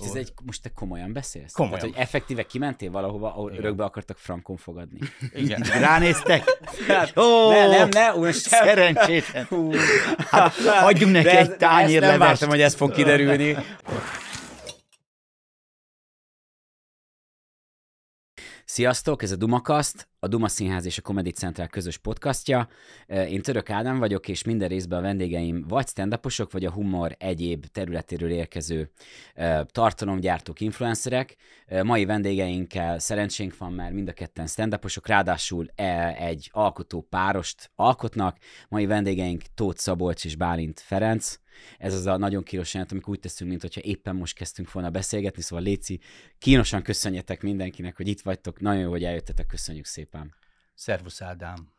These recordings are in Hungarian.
Most, ez egy, most te komolyan beszélsz? Komolyan. Tehát, hogy effektíve kimentél valahova, ahol Igen. örökbe akartak frankon fogadni. Igen. Ránéztek? Hát, Ó, ne, nem, ne, sem. Szerencsétlen. Hát, adjunk neki De egy tányér nem vártam, hogy ez fog kiderülni. Sziasztok, ez a Dumakaszt, a Duma Színház és a Comedy Central közös podcastja. Én Török Ádám vagyok, és minden részben a vendégeim vagy stand vagy a humor egyéb területéről érkező tartalomgyártók, influencerek. Mai vendégeinkkel szerencsénk van, mert mind a ketten stand ráadásul eh, egy alkotó párost alkotnak. Mai vendégeink Tóth Szabolcs és Bálint Ferenc. Ez az a nagyon kínos jelent, amikor úgy teszünk, mintha éppen most kezdtünk volna beszélgetni, szóval Léci, kínosan köszönjetek mindenkinek, hogy itt vagytok, nagyon jó, hogy eljöttetek, köszönjük szépen. Szervusz Ádám.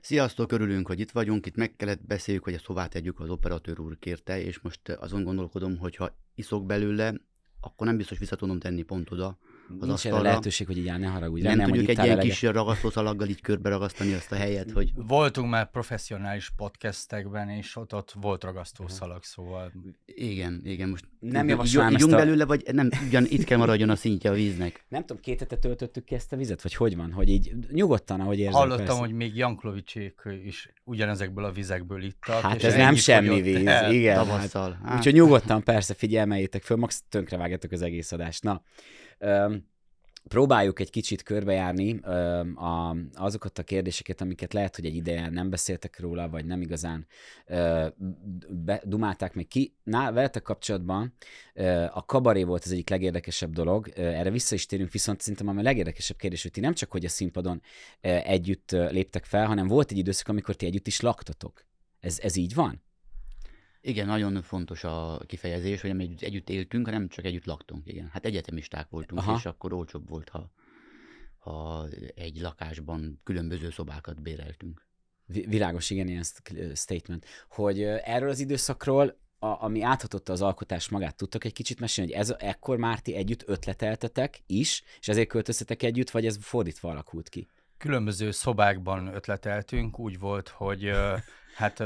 Sziasztok, örülünk, hogy itt vagyunk. Itt meg kellett beszéljük, hogy ezt hová tegyük, az operatőr úr kérte, és most azon gondolkodom, hogy ha iszok belőle, akkor nem biztos vissza tudom tenni pont oda. Az asztalra. lehetőség, hogy így áll, ne haragudj. Nem hogy tudjuk egy ilyen kis ragasztószalaggal így körbe ragasztani azt a helyet, hogy Voltunk már professzionális podcastekben, és ott, ott volt ragasztószalag, szóval igen, igen, most Nem így- ezt a- belőle, vagy nem, ugyan itt kell maradjon a szintje a víznek. Nem tudom, két hete töltöttük ki ezt a vizet, vagy hogy van, hogy így nyugodtan, ahogy érzem. hallottam, persze. hogy még Janklovicsék is ugyanezekből a vizekből ittak. Hát és ez nem semmi víz, el. igen. Hát, Tavasszal. Hát, úgyhogy nyugodtan, persze, figyelmeljétek föl, max tönkrevágjátok az egész adást. Na, próbáljuk egy kicsit körbejárni a, azokat a kérdéseket, amiket lehet, hogy egy ideje nem beszéltek róla, vagy nem igazán dumálták még ki. Na, veletek kapcsolatban a kabaré volt az egyik legérdekesebb dolog, erre vissza is térünk, viszont szerintem a legérdekesebb kérdés, hogy ti nem csak hogy a színpadon együtt léptek fel, hanem volt egy időszak, amikor ti együtt is laktatok. Ez, ez így van? Igen, nagyon fontos a kifejezés, hogy nem együtt, együtt éltünk, hanem csak együtt laktunk. Igen. Hát egyetemisták voltunk, Aha. És akkor olcsóbb volt, ha, ha egy lakásban különböző szobákat béreltünk. Vi- Világos, igen, ilyen st- statement. Hogy erről az időszakról, a, ami áthatotta az alkotás magát, tudtok egy kicsit mesélni, hogy ez ekkor már ti együtt ötleteltetek is, és ezért költöztetek együtt, vagy ez fordítva alakult ki? Különböző szobákban ötleteltünk, úgy volt, hogy hát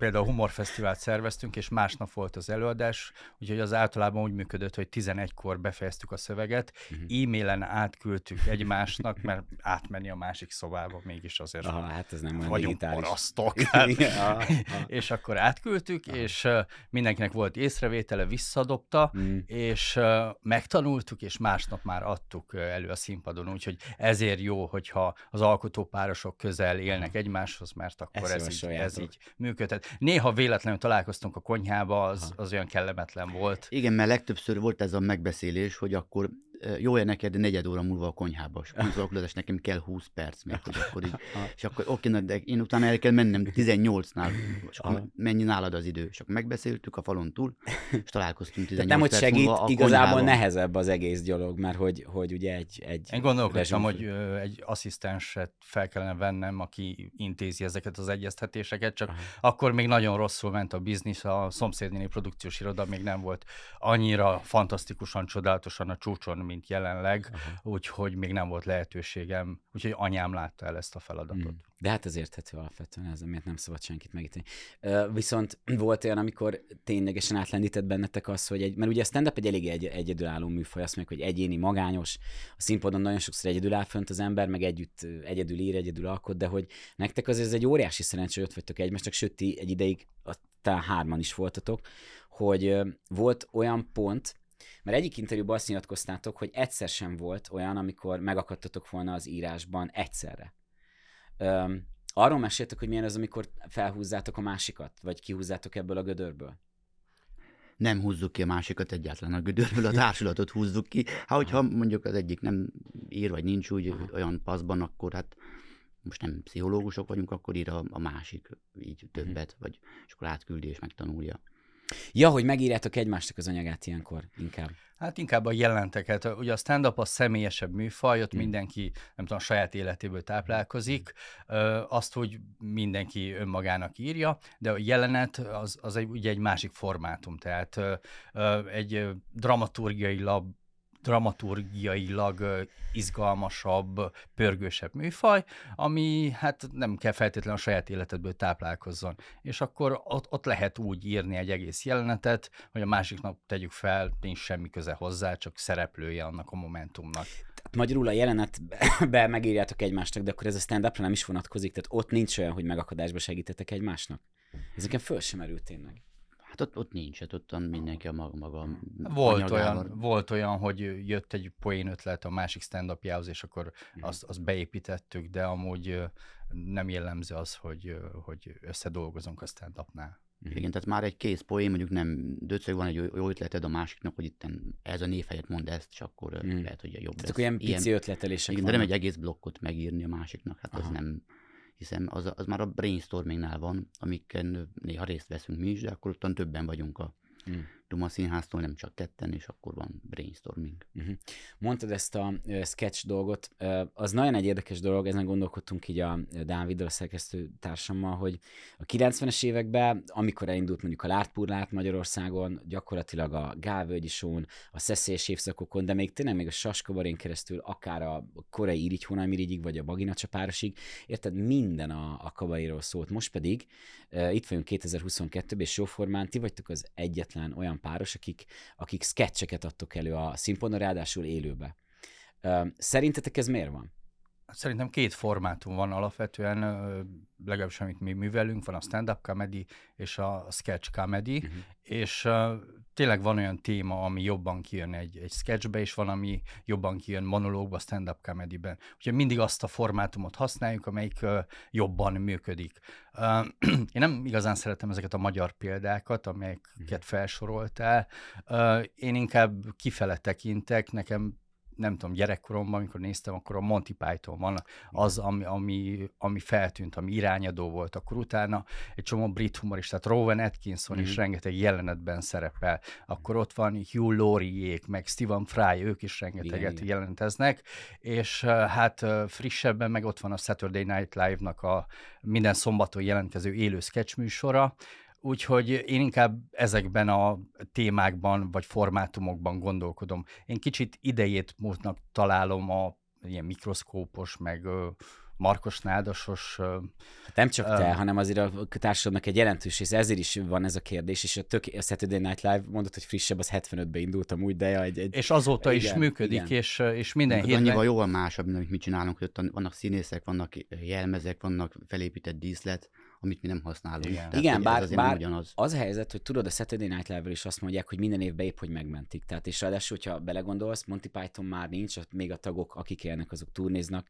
például humorfesztivált szerveztünk, és másnap volt az előadás, úgyhogy az általában úgy működött, hogy 11-kor befejeztük a szöveget, Mhm. e-mailen átküldtük egymásnak, mert átmenni a másik szobába mégis azért Aha, hát ez nem olyan vagyunk digitális. parasztok. Hát. Aha, aha. és akkor átküldtük, és ö, mindenkinek volt észrevétele, visszadobta, Mm. és megtanultuk, és másnap már adtuk elő a színpadon, úgyhogy ezért jó, hogyha az alkotópárosok közel élnek egymáshoz, mert akkor Ezt ez, így, ez így működhet. Néha véletlenül találkoztunk a konyhába, az, az olyan kellemetlen volt. Igen, mert legtöbbször volt ez a megbeszélés, hogy akkor jó-e neked negyed óra múlva a konyhába, és alkalmazás nekem kell 20 perc még, hogy akkor így, és akkor oké, na, de én utána el kell mennem 18-nál, és akkor mennyi nálad az idő, és akkor megbeszéltük a falon túl, és találkoztunk 18 Tehát nem, hogy perc segít, múlva a igazából konyhában. nehezebb az egész dolog, mert hogy, hogy ugye egy... egy Én gondolkodtam, hogy ö, egy asszisztenset fel kellene vennem, aki intézi ezeket az egyeztetéseket, csak Aha. akkor még nagyon rosszul ment a biznisz, a szomszédnéni produkciós iroda még nem volt annyira fantasztikusan, csodálatosan a csúcson, mint jelenleg, Aha. úgyhogy még nem volt lehetőségem, úgyhogy anyám látta el ezt a feladatot. Mm. De hát ez érthető alapvetően, ez miért nem szabad senkit megítélni. Viszont volt olyan, amikor ténylegesen átlendített bennetek az, hogy egy, mert ugye a stand-up egy elég egy, egyedülálló műfaj, azt mondjuk, hogy egyéni, magányos, a színpadon nagyon sokszor egyedül áll fönt az ember, meg együtt egyedül ír, egyedül alkot, de hogy nektek azért ez egy óriási szerencsé, hogy ott vagytok csak sőt, ti egy ideig, a- talán hárman is voltatok, hogy volt olyan pont, mert egyik interjúban azt nyilatkoztátok, hogy egyszer sem volt olyan, amikor megakadtatok volna az írásban egyszerre. Öm, arról meséltek, hogy milyen az, amikor felhúzzátok a másikat, vagy kihúzzátok ebből a gödörből? nem húzzuk ki a másikat egyáltalán a gödörből, a társulatot húzzuk ki. Hát, hogyha mondjuk az egyik nem ír, vagy nincs úgy olyan paszban, akkor hát most nem pszichológusok vagyunk, akkor ír a, a másik így többet, vagy és akkor átküldi és megtanulja. Ja, hogy megírjátok egymásnak az anyagát ilyenkor inkább. Hát inkább a jelenteket. Ugye a stand-up a személyesebb műfaj, ott Mm. mindenki, nem tudom, a saját életéből táplálkozik, azt, hogy mindenki önmagának írja, de a jelenet az, az egy, ugye egy másik formátum, tehát egy dramaturgiai lab dramaturgiailag izgalmasabb, pörgősebb műfaj, ami hát nem kell feltétlenül a saját életedből táplálkozzon. És akkor ott, ott lehet úgy írni egy egész jelenetet, hogy a másiknak tegyük fel, nincs semmi köze hozzá, csak szereplője annak a momentumnak. Tehát magyarul a jelenetbe megírjátok egymásnak, de akkor ez a stand nem is vonatkozik, tehát ott nincs olyan, hogy megakadásba segítetek egymásnak. Ez nekem föl sem merült tényleg. Hát ott, ott nincs, hát ott mindenki a maga, maga Volt anyagával. olyan, volt olyan, hogy jött egy poén ötlet a másik stand és akkor Mhm. azt, azt beépítettük, de amúgy nem jellemző az, hogy, hogy összedolgozunk a stand-upnál. Igen, tehát már egy kész poén, mondjuk nem döcög van egy jó- jó ötleted a másiknak, hogy itt ez a név helyett mond ezt, és akkor Mm. mm. lehet, hogy jobb Tehát akkor ilyen pici ötletelések igen, de nem egy egész blokkot megírni a másiknak, hát Aha. az nem, hiszen az, az már a brainstormingnál van, amiken néha részt veszünk mi is, de akkor ottan többen vagyunk a Mm. Duma Színháztól, nem csak ketten, és akkor van brainstorming. Uh-huh. Mondtad ezt a sketch dolgot, az nagyon egy érdekes dolog, ezen gondolkodtunk így a Dáviddal, a szerkesztő társammal, hogy a 90-es években, amikor elindult mondjuk a Látpurlát Magyarországon, gyakorlatilag a Gálvölgyi Són, a szeszélyes évszakokon, de még tényleg még a Saskabarén keresztül, akár a korai Irigy Hónalmirigyig, vagy a Bagina Csapárosig, érted, minden a, a kabairól szólt. Most pedig itt vagyunk 2022-ben, és jóformán ti vagytok az egyetlen olyan páros, akik, akik sketcheket adtok elő a színpadon, ráadásul élőbe. Szerintetek ez miért van? Szerintem két formátum van alapvetően, legalábbis amit mi művelünk, van a stand-up comedy és a sketch comedy, Mhm. uh-huh. és uh, tényleg van olyan téma, ami jobban kijön egy, egy sketchbe, és van, ami jobban kijön monológba, stand-up comedyben. Úgyhogy mindig azt a formátumot használjuk, amelyik uh, jobban működik. Uh, én nem igazán szeretem ezeket a magyar példákat, amelyeket felsoroltál. Uh, én inkább kifele tekintek, nekem nem tudom, gyerekkoromban, amikor néztem, akkor a Monty Python van, az, ami, ami, ami feltűnt, ami irányadó volt. Akkor utána egy csomó brit humoristát, Rowan Atkinson is Mhm. rengeteg jelenetben szerepel. Akkor ott van Hugh Lauriék, meg Stephen Fry, ők is rengeteget Igen, jelenteznek, és hát frissebben meg ott van a Saturday Night Live-nak a minden szombaton jelentkező élő sketch műsora, Úgyhogy én inkább ezekben a témákban vagy formátumokban gondolkodom. Én kicsit idejét múltnak találom a ilyen mikroszkópos, meg Markos Nádasos Hát nem csak te, Öm. hanem azért a társadalomnak egy jelentős része, ezért is van ez a kérdés, és a, tök, a Saturday Night Live mondott, hogy frissebb, az 75-ben indult amúgy, de egy, egy és azóta is Igen, működik, igen. és, és minden Az héten... annyival jóval másabb, mint amit mi csinálunk, hogy ott vannak színészek, vannak jelmezek, vannak felépített díszlet, amit mi nem használunk. Igen. Tehát, Igen, bár- bár- ugyanaz. az a helyzet, hogy tudod, a Saturday Night Live-ről is azt mondják, hogy minden évben épp, hogy megmentik. Tehát és ráadásul, hogyha belegondolsz, Monty Python már nincs, még a tagok, akik élnek, azok turnéznak.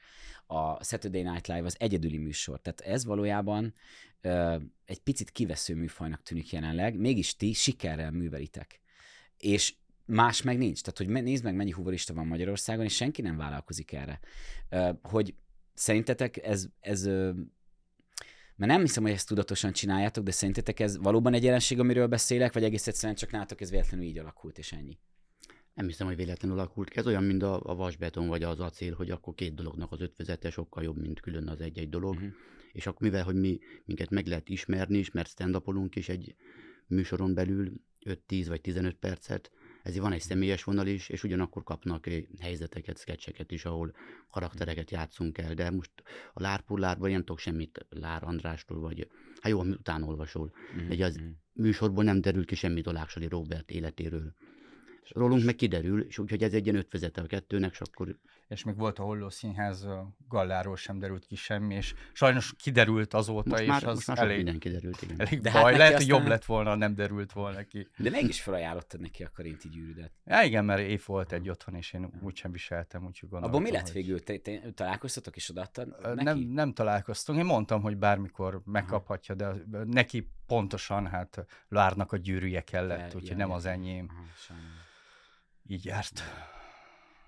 A Saturday Night Live az egyedüli műsor. Tehát ez valójában ö, egy picit kivesző műfajnak tűnik jelenleg, mégis ti sikerrel művelitek. És más meg nincs. Tehát, hogy nézd meg, mennyi humorista van Magyarországon, és senki nem vállalkozik erre. Ö, hogy szerintetek ez, ez ö, mert nem hiszem, hogy ezt tudatosan csináljátok, de szerintetek ez valóban egy jelenség, amiről beszélek, vagy egész egyszerűen csak nálatok ez véletlenül így alakult, és ennyi? Nem hiszem, hogy véletlenül alakult ki. Ez olyan, mint a, a vasbeton vagy az acél, hogy akkor két dolognak az ötvözete sokkal jobb, mint külön az egy-egy dolog. Uh-huh. És akkor mivel, hogy mi minket meg lehet ismerni is, mert stand is egy műsoron belül 5-10 vagy 15 percet, ezért van egy személyes vonal is, és ugyanakkor kapnak helyzeteket, sketcheket is, ahol karaktereket játszunk el, de most a Lárpullárban nem tudok semmit Lár Andrástól, vagy hát jó, amit után olvasol. Mhm, Egy az mhm. műsorból nem derül ki semmit a Láksali Robert életéről. Rólunk meg kiderül, és úgyhogy ez egy ilyen ötvezete a kettőnek, és akkor és még volt a Holló Színház galláról sem derült ki semmi, és sajnos kiderült azóta, most és már, az most már sok elég, minden kiderült, igen. elég De hát baj. neki Lehet, hogy aztán- jobb lett volna, ha nem derült volna ki. De mégis felajánlottad neki a karinti gyűrűdet. Ja, igen, mert épp volt egy otthon, és én úgysem viseltem, úgyhogy gondoltam, Abból mi lett hogy- végül? Te, te, találkoztatok és odaadtad neki? Nem, nem találkoztunk. Én mondtam, hogy bármikor megkaphatja, de neki pontosan hát Lárnak a gyűrűje kellett, úgyhogy ja, nem ja. az enyém. Aha, sajnálom. Így járt.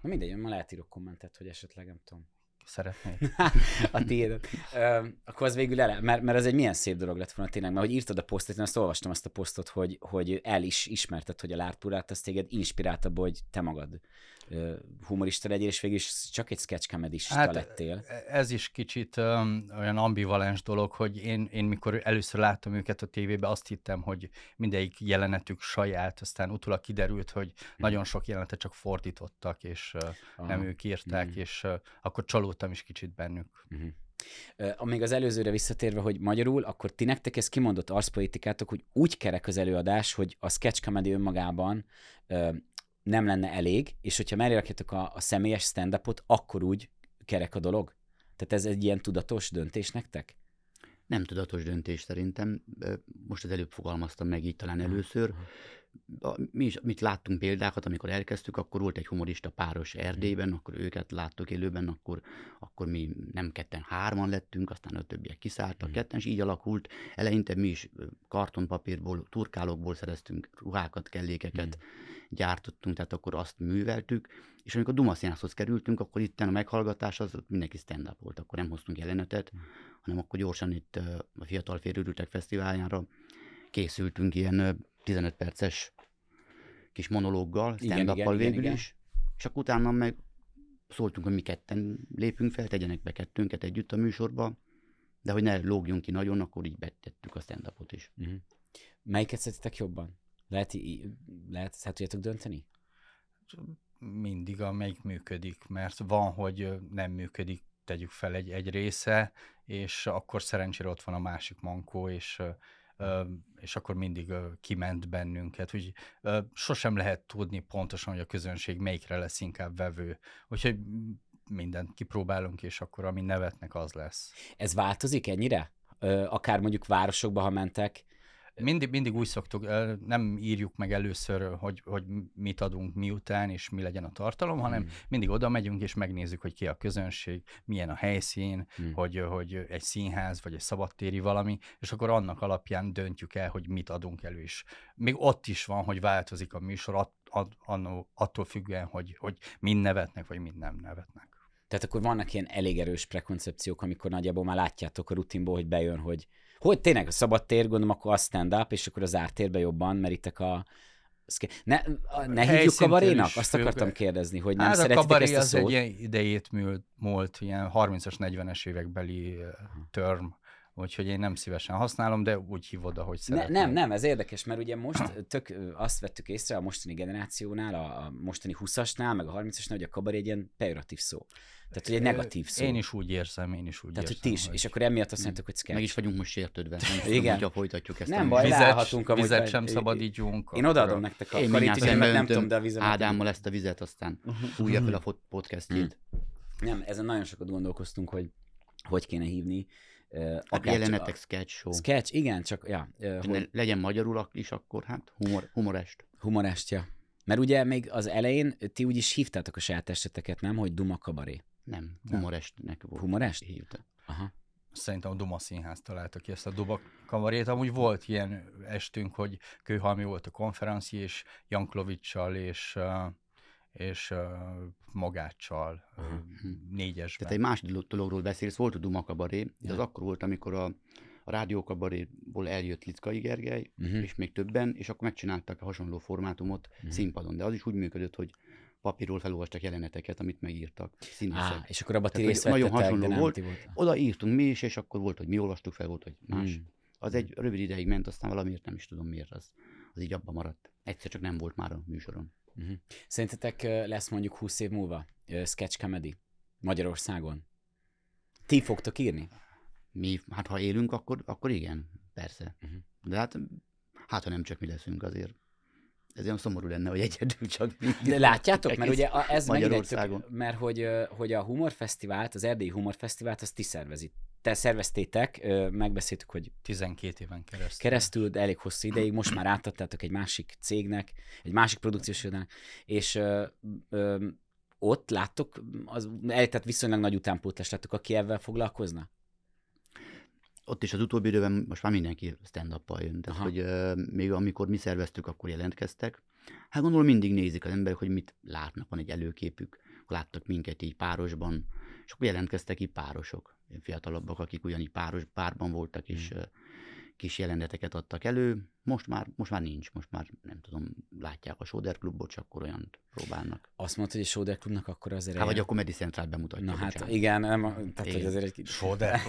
Na mindegy, ma lehet írok kommentet, hogy esetleg nem tudom. szeretnék. a tiéd. Ö, akkor az végül ele, mert, mert ez egy milyen szép dolog lett volna tényleg, mert hogy írtad a posztot, én azt olvastam azt a posztot, hogy, hogy el is ismerted, hogy a Lártúrát, az téged inspirált abból, hogy te magad humorista legyél, és végül is csak egy sketch comedista hát, lettél. Ez is kicsit um, olyan ambivalens dolog, hogy én, én mikor először láttam őket a tévében, azt hittem, hogy mindegyik jelenetük saját, aztán utólag kiderült, hogy hmm. nagyon sok jelenetet csak fordítottak, és uh, nem ők írták, hmm. és uh, akkor csalódtam is kicsit bennük. Uh, még az előzőre visszatérve, hogy magyarul, akkor ti nektek ez kimondott arszpolitikátok, hogy úgy kerek az előadás, hogy a sketch comedy önmagában nem lenne elég, és hogyha mellé rakjátok a, a személyes stand akkor úgy kerek a dolog? Tehát ez egy ilyen tudatos döntés nektek? Nem tudatos döntés szerintem. Most az előbb fogalmaztam meg így talán először. Mi is, mit láttunk példákat, amikor elkezdtük, akkor volt egy humorista páros Erdélyben, akkor őket láttuk élőben, akkor, akkor mi nem ketten, hárman lettünk, aztán a többiek kiszálltak mm. ketten, és így alakult. Eleinte mi is kartonpapírból, turkálókból szereztünk ruhákat, kellékeket, mm gyártottunk, tehát akkor azt műveltük, és amikor Duma Színházhoz kerültünk, akkor itt a meghallgatás az mindenki stand-up volt, akkor nem hoztunk jelenetet, hanem akkor gyorsan itt a Fiatal Férőrültek Fesztiváljára készültünk ilyen 15 perces kis monológgal, stand-uppal végül igen, is, igen. és akkor utána meg szóltunk, hogy mi ketten lépünk fel, tegyenek be kettőnket együtt a műsorba, de hogy ne lógjunk ki nagyon, akkor így betettük a stand is. Uh-huh. Melyiket szeditek jobban? Lehet, lehet hát tudjátok dönteni? Mindig, amelyik működik, mert van, hogy nem működik, tegyük fel egy, egy része, és akkor szerencsére ott van a másik mankó, és és akkor mindig kiment bennünket. Úgy sosem lehet tudni pontosan, hogy a közönség melyikre lesz inkább vevő. Úgyhogy mindent kipróbálunk, és akkor ami nevetnek, az lesz. Ez változik ennyire? Akár mondjuk városokba, ha mentek, mindig, mindig úgy szoktuk, nem írjuk meg először, hogy, hogy mit adunk miután, és mi legyen a tartalom, hmm. hanem mindig oda megyünk, és megnézzük, hogy ki a közönség, milyen a helyszín, hmm. hogy, hogy egy színház, vagy egy szabadtéri valami, és akkor annak alapján döntjük el, hogy mit adunk elő is. Még ott is van, hogy változik a műsor, att, att, attól függően, hogy, hogy mind nevetnek, vagy mind nem nevetnek. Tehát akkor vannak ilyen elég erős prekoncepciók, amikor nagyjából már látjátok a rutinból, hogy bejön, hogy hogy tényleg a szabad tér, gondolom, akkor a stand-up, és akkor az ártérbe jobban meritek a, ne, ne hívjuk kabarénak? Azt akartam kérdezni, hogy nem hát szeretitek ezt a szót? az egy ilyen idejét múlt, múlt ilyen 30-as, 40-es évekbeli term, úgyhogy én nem szívesen használom, de úgy hívod, ahogy szeretném. Ne, nem, nem, ez érdekes, mert ugye most tök azt vettük észre a mostani generációnál, a, mostani 20-asnál, meg a 30-asnál, hogy a kabaré egy ilyen pejoratív szó. Tehát, hogy egy negatív szó. Én is úgy érzem, én is úgy Tehát, érzem. hogy ti is, hogy... és akkor emiatt azt mondtuk, hogy sketch. Meg is vagyunk most sértődve. Nem Igen. Tudom, folytatjuk ezt. Nem baj, vizet, amúgy. Vizet sem szabadítsunk. Én odaadom nektek a én karítikámat, nem tudom, de a vizet. Ádámmal ezt a vizet, aztán fújja fel a podcastjét. Nem, ezen nagyon sokat gondolkoztunk, hogy hogy kéne hívni. Hát jelenetek sketch show. Sketch, igen, csak, ja. Hogy... Legyen magyarul is akkor, hát humor, humorest. Humorest, ja. Mert ugye még az elején ti úgy is hívtátok a saját eseteket, nem? Hogy Duma Kabaré. Nem, humorestnek volt. Humorest? Hívta. Aha. Szerintem a Duma Színház találta ki ezt a Duma kamarét. Amúgy volt ilyen estünk, hogy Kőhalmi volt a konferenci, és Janklovicsal és és Magáccsal uh-huh. négyesben. Tehát egy másik dologról beszélsz, volt a Duma kabaré, de az akkor volt, amikor a, a rádiókabaréból eljött Lickai Gergely, uh-huh. és még többen, és akkor megcsináltak a hasonló formátumot uh-huh. színpadon. De az is úgy működött, hogy papírról felolvastak jeleneteket, amit megírtak. Színészek. Á, és akkor abban ti részt Nagyon hasonló de volt. volt. Oda írtunk mi is, és akkor volt, hogy mi olvastuk fel, volt, hogy más. Hmm. Az egy rövid ideig ment, aztán valamiért nem is tudom miért az. Az így abban maradt. Egyszer csak nem volt már a műsoron. Uh-huh. Szerintetek lesz mondjuk 20 év múlva sketch comedy Magyarországon? Ti fogtok írni? Mi, hát ha élünk, akkor, akkor igen, persze. Uh-huh. De hát, hát ha nem csak mi leszünk azért ez olyan szomorú lenne, hogy egyedül csak De látjátok, mert ugye ez Magyarországon. mert hogy, hogy a Humorfesztivált, az Erdélyi Humorfesztivált, azt ti szervezit. Te szerveztétek, megbeszéltük, hogy 12 éven keresztül. Keresztül, de elég hosszú ideig, most már átadtátok egy másik cégnek, egy másik produkciós irodának, és ö, ö, ott láttok, az, tehát viszonylag nagy utánpótlás láttok, aki ebben foglalkozna? Ott is az utóbbi időben most már mindenki stand-up jön. Tehát, Aha. hogy uh, még amikor mi szerveztük, akkor jelentkeztek. Hát gondolom mindig nézik az emberek, hogy mit látnak, van egy előképük. Láttak minket így párosban, és akkor jelentkeztek ki párosok, fiatalabbak, akik ugyanígy páros, párban voltak, és Hmm. Kis jeleneteket adtak elő. Most már, most már nincs, most már nem tudom, látják a Soder klubot, csak akkor olyan próbálnak. Azt mondta, hogy a Soder Klubnak akkor az Hát vagy a Comedy Central bemutatja. Na hát bocsánat. igen, nem, tehát hogy Igen. azért egy... Soder.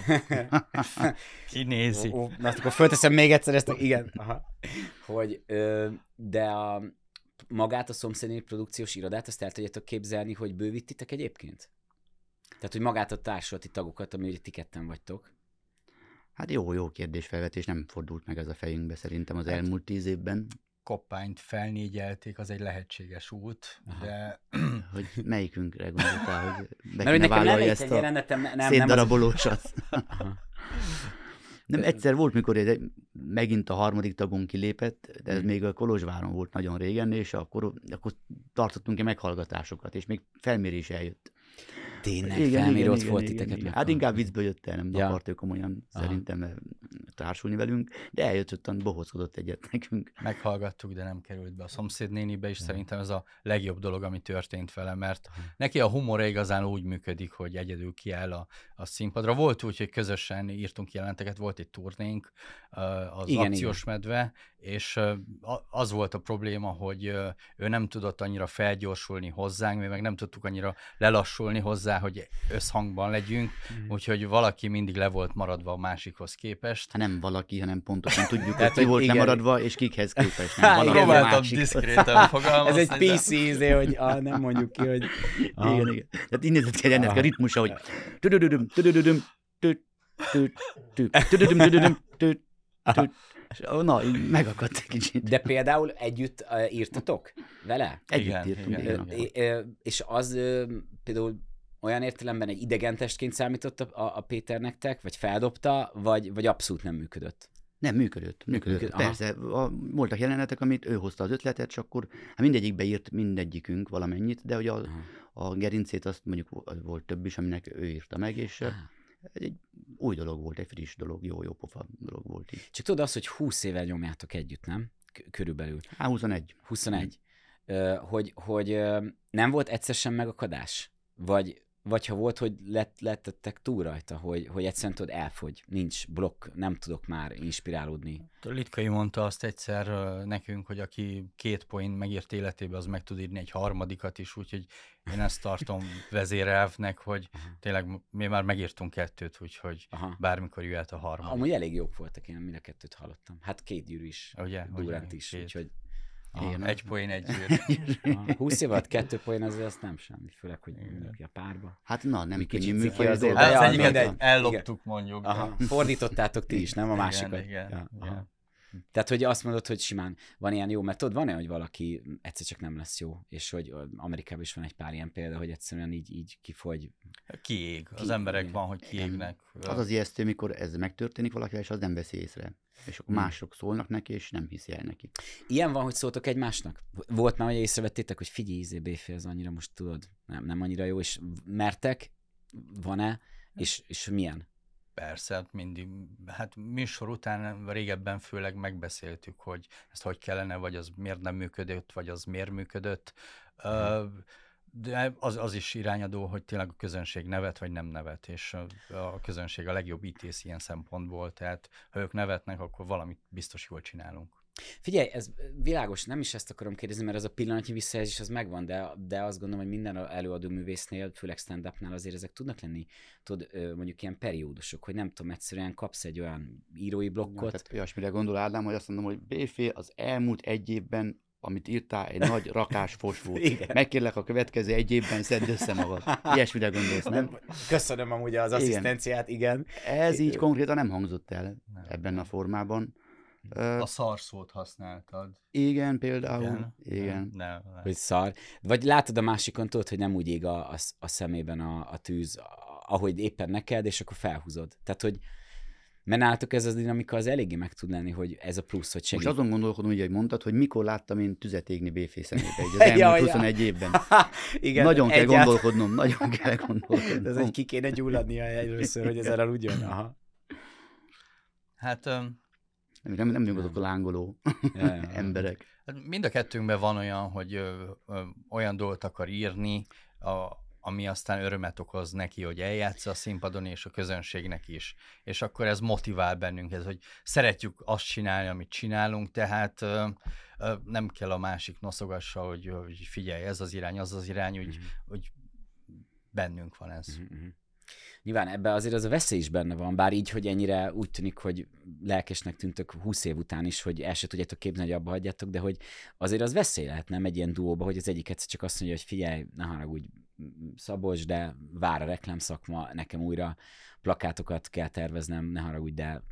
Kinézi. Ó, ó, na, akkor fölteszem még egyszer ezt, a... igen, aha. Hogy, ö, de a, magát a szomszédnél produkciós irodát, azt el tudjátok képzelni, hogy bővítitek egyébként? Tehát, hogy magát a társulati tagokat, ami ugye ti ketten vagytok. Hát jó, jó kérdésfelvetés, nem fordult meg ez a fejünkbe szerintem az Hát- elmúlt tíz évben, Koppányt felnégyelték, az egy lehetséges út, Aha. de hogy melyikünkre gondoltál, hogy be Mert nekem nem ezt a jelenetem, nem, nem, szétdarabolósat. Nem, egyszer volt, mikor egy, megint a harmadik tagunk kilépett, de ez Hmm. még a Kolozsváron volt nagyon régen, és akkor, akkor tartottunk egy meghallgatásokat, és még felmérés eljött. Tényleg, felmérő ott volt titeket. igen. Hát inkább viccből jött el, nem Ja. akart ő komolyan Aha. szerintem eh, társulni velünk, de eljött, ottan bohózkodott egyet nekünk. meghallgattuk, de nem került be a szomszédnénibe, és Ja. szerintem ez a legjobb dolog, ami történt vele, mert neki a humor igazán úgy működik, hogy egyedül kiáll a, a színpadra. Volt úgy, hogy közösen írtunk jelenteket, volt egy turnénk, az Igen, akciós medve, és az volt a probléma, hogy ő nem tudott annyira felgyorsulni hozzánk, mi meg nem tudtuk annyira lelassulni hozzá, hogy összhangban legyünk, Mhm. úgyhogy valaki mindig le volt maradva a másikhoz képest. Hát nem valaki, hanem pontosan tudjuk, hogy ki volt igen. lemaradva, és kikhez képest. Nem, valaki igen, a Próbáltam másik. diszkréten fogalmazni. Ez egy PC izé, hogy ah, nem mondjuk ki, hogy... Aha. Igen, igen. Tehát így nézett ki ennek a ritmusa, hogy tudududum, tudududum, tududum, tududum, Na, megakadt egy kicsit. De például együtt írtatok vele? Együtt Igen, írtunk, igen, igen. És az például olyan értelemben egy idegentestként számított a, a, Péter nektek, vagy feldobta, vagy, vagy abszolút nem működött? Nem, működött. Működött. Működ- aha. Persze, a, voltak jelenetek, amit ő hozta az ötletet, és akkor hát mindegyikbe írt mindegyikünk valamennyit, de hogy a, Aha. a gerincét azt mondjuk vo- volt több is, aminek ő írta meg, és Ah. ez egy új dolog volt, egy friss dolog, jó, jó pofa dolog volt így. Csak tudod azt, hogy 20 éve nyomjátok együtt, nem? Körülbelül. Á, 21. 21. Ö, hogy, hogy nem volt egyszer sem megakadás? Vagy, vagy ha volt, hogy lett, lettettek túl rajta, hogy, hogy egyszerűen tudod, elfogy, nincs blokk, nem tudok már inspirálódni. Litkai mondta azt egyszer nekünk, hogy aki két point megírt életébe, az meg tud írni egy harmadikat is, úgyhogy én ezt tartom vezérelvnek, hogy tényleg mi már megírtunk kettőt, úgyhogy Aha. bármikor jöhet a harmadik. Amúgy elég jók voltak, én mind a kettőt hallottam. Hát két gyűrű is, Ugye? Durant Ugye? is, Két. úgyhogy Igen, egy az- poén, egy zsír. aha, 20 év alatt kettő poén azért az nem semmi, főleg, hogy Igen. mindenki a párba. Hát na, nem Mi könnyű kicsit ciki az azért, az egyiket mindegy. elloptuk mondjuk. Aha, fordítottátok ti is, nem a Igen, másikat. Igen, Ja, aha. Tehát, hogy azt mondod, hogy simán van ilyen jó, mert tudod, van olyan, hogy valaki egyszer csak nem lesz jó, és hogy Amerikában is van egy pár ilyen példa, hogy egyszerűen így, így kifogy. Kiég. Az Ki- emberek igen. van, hogy kiégnek. Az az ijesztő, mikor ez megtörténik valakivel, és az nem veszi észre. És akkor Hmm. mások szólnak neki, és nem hiszi el neki. Ilyen van, hogy szóltok egymásnak? Volt már, hogy észrevettétek, hogy figyelj, izé, Béfé, ez annyira most tudod, nem, nem annyira jó, és mertek, van-e, és, és milyen? Persze, mindig, hát műsor után régebben főleg megbeszéltük, hogy ezt hogy kellene, vagy az miért nem működött, vagy az miért működött. Ö, De az, az is irányadó, hogy tényleg a közönség nevet, vagy nem nevet, és a, a közönség a legjobb ítész ilyen szempontból, tehát ha ők nevetnek, akkor valamit biztos jól csinálunk. Figyelj, ez világos, nem is ezt akarom kérdezni, mert ez a pillanatnyi visszajelzés az megvan, de, de azt gondolom, hogy minden előadó művésznél, főleg stand azért ezek tudnak lenni, tudod, ö, mondjuk ilyen periódusok, hogy nem tudom, egyszerűen kapsz egy olyan írói Ja, blokkot, tehát olyasmire gondol Ádám, hogy azt mondom, hogy Béfé az elmúlt egy évben, amit írtál, egy nagy rakás fos volt. Igen. Megkérlek a következő egy évben szedd össze magad. Ilyesmire gondolsz, nem? Köszönöm amúgy az Igen. asszisztenciát, igen. Ez így konkrétan nem hangzott el Nem. ebben a formában. A szarszót használtad. igen, például. Igen? Igen. Nem, nem. Hogy szar. Vagy látod a másikon, tudod, hogy nem úgy ég a, a, a szemében a, a tűz, ahogy éppen neked, és akkor felhúzod. Tehát, hogy mert nálatok ez az dinamika az eléggé meg tud lenni, hogy ez a plusz, hogy segít. Most azon gondolkodom, hogy mondtad, hogy mikor láttam én tüzet égni Béfé szemébe, az Ja, elmúlt ja. 21 évben. Igen, nagyon kell egyáltalán- gondolkodnom, nagyon kell gondolkodnom. Ez egy ki kéne gyulladnia először, hogy ezzel aludjon. Aha. Hát öm, Nem, nem, nem vagyunk azok a lángoló Ja, emberek. Hát mind a kettőnkben van olyan, hogy ö, ö, olyan dolgot akar írni, a, ami aztán örömet okoz neki, hogy eljátsza a színpadon, és a közönségnek is. És akkor ez motivál bennünket, hogy szeretjük azt csinálni, amit csinálunk, tehát ö, ö, nem kell a másik noszogassa, hogy, hogy figyelj, ez az irány, az az irány, hogy, Mhm. hogy bennünk van ez. Mhm, mhm. Nyilván ebbe azért az a veszély is benne van, bár így, hogy ennyire úgy tűnik, hogy lelkesnek tűntök 20 év után is, hogy el se tudjátok képzelni, hogy abba hagyjátok, de hogy azért az veszély lehet, nem egy ilyen duóba, hogy az egyik egyszer csak azt mondja, hogy figyelj, ne haragudj, Szabolcs, de vár a reklámszakma, nekem újra plakátokat kell terveznem, ne haragudj, de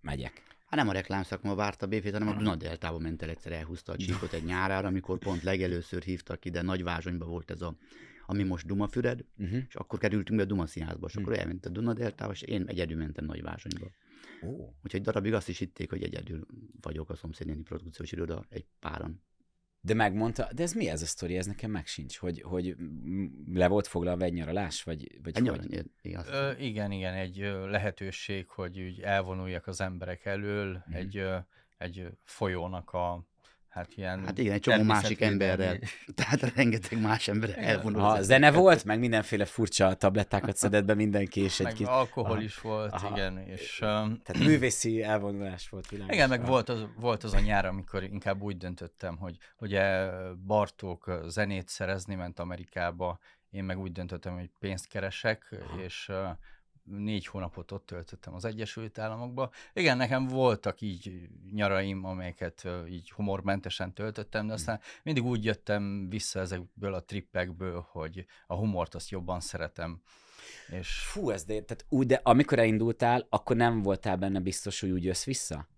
megyek. Hát nem a reklámszakma várta Béfét, hanem a Dunadeltába ment el egyszer, elhúzta a csíkot egy nyárára, amikor pont legelőször hívtak ide, nagy vázsonyba volt ez a, ami most Dumafüred, Uh-huh. és akkor kerültünk be a Duma színházba, és akkor elment a Dunadeltába, és én egyedül mentem nagy vázsonyba. Ó. Úgyhogy darabig azt is hitték, hogy egyedül vagyok a szomszédnéni produkciós iroda, egy páran. De megmondta, de ez mi ez a sztori, ez nekem meg sincs, hogy, hogy le volt foglalva egy nyaralás, vagy, vagy Egy hogy? igaz. Ö, igen, igen, egy lehetőség, hogy úgy elvonuljak az emberek elől, Mhm. egy, egy folyónak a, hát ilyen... Hát igen, egy csomó másik emberrel. Tehát rengeteg más ember elvonul. Ha zene volt, meg mindenféle furcsa tablettákat szedett be mindenki, és egy Meg kis... alkohol Aha. is volt, Aha. igen, és... Tehát művészi elvonulás volt világos. igen, meg volt az, volt az a nyár, amikor inkább úgy döntöttem, hogy ugye Bartók zenét szerezni ment Amerikába, én meg úgy döntöttem, hogy pénzt keresek, Aha. és négy hónapot ott töltöttem az Egyesült Államokba. Igen, nekem voltak így nyaraim, amelyeket így humormentesen töltöttem, de aztán mindig úgy jöttem vissza ezekből a trippekből, hogy a humort azt jobban szeretem. És Fú, ez de, tehát úgy, de amikor elindultál, akkor nem voltál benne biztos, hogy úgy jössz vissza?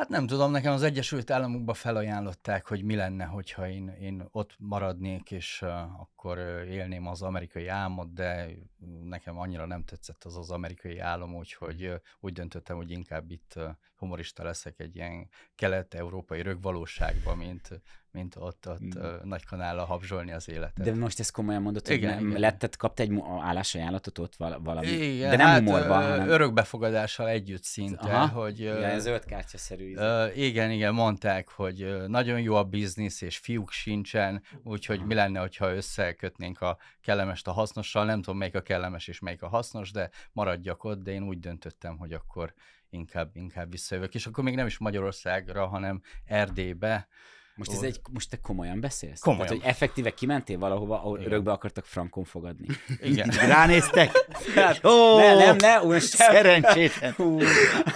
Hát nem tudom, nekem az Egyesült Államokba felajánlották, hogy mi lenne, hogyha én, én ott maradnék, és uh, akkor élném az amerikai álmot, de nekem annyira nem tetszett az az amerikai álom, úgyhogy uh, úgy döntöttem, hogy inkább itt uh, humorista leszek egy ilyen kelet-európai rögvalóságban, mint, mint ott, ott Mm. uh, nagy kanállal habzsolni az életet. De most ezt komolyan mondod, hogy Igen, nem, igen. letted, kaptál egy állásajánlatot ott val- valami? Igen, de nem hát, humorban, hanem... Örökbefogadással együtt szinte, Aha. hogy... Ja, ez zöld kártyaszerű. izé. Ö, igen, igen, mondták, hogy nagyon jó a biznisz, és fiúk sincsen, úgyhogy Aha. mi lenne, hogyha összekötnénk a kellemest a hasznossal. Nem tudom, melyik a kellemes és melyik a hasznos, de maradjak ott, de én úgy döntöttem, hogy akkor inkább, inkább visszajövök. És akkor még nem is Magyarországra, hanem Erdélybe. Most, ez egy, most te komolyan beszélsz? Komolyan. Tehát, hogy effektíve kimentél valahova, ahol Igen. örökbe akartak frankon fogadni. Igen. Ránéztek? Hát, ne, nem, ne, sem. Szerencsétlen.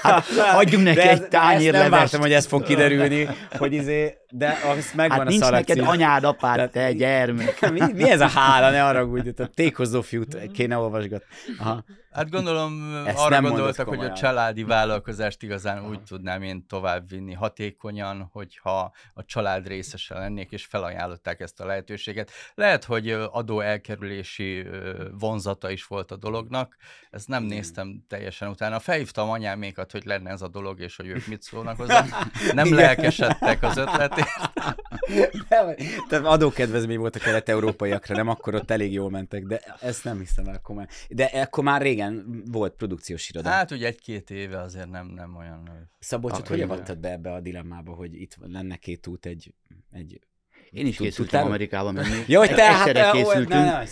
Hát, adjunk neki De egy tányér nem vártam, hogy ez fog kiderülni, hogy izé, de az megvan Hát a nincs szalagcím. neked anyád, apád, Tehát- te gyermek. mi, mi ez a hála, ne arra úgy, a tékozó fiút kéne olvasgatni. Aha. Hát gondolom Ezt arra gondoltak, hogy a családi vállalkozást igazán úgy tudnám én továbbvinni hatékonyan, hogyha a család részese lennék, és felajánlották ezt a lehetőséget. Lehet, hogy adó elkerülési vonzata is volt a dolognak, ezt nem néztem teljesen utána. Felhívtam anyámékat, hogy lenne ez a dolog, és hogy ők mit szólnak hozzá. Nem Igen. lelkesedtek az ötletért. Nem, Tehát adókedvezmény volt a kelet-európaiakra, nem akkor ott elég jól mentek, de ezt nem hiszem el komolyan. De akkor már régen volt produkciós iroda. Hát, ugye egy-két éve azért nem, nem olyan... Szabolcsot, akkor hogy igen. avattad be ebbe a dilemmába, hogy itt lenne két út, egy... egy... Én is készültem? Amerikába menni. Jó, hogy te hát... Egyszerre ó, készültünk, Ne, ne,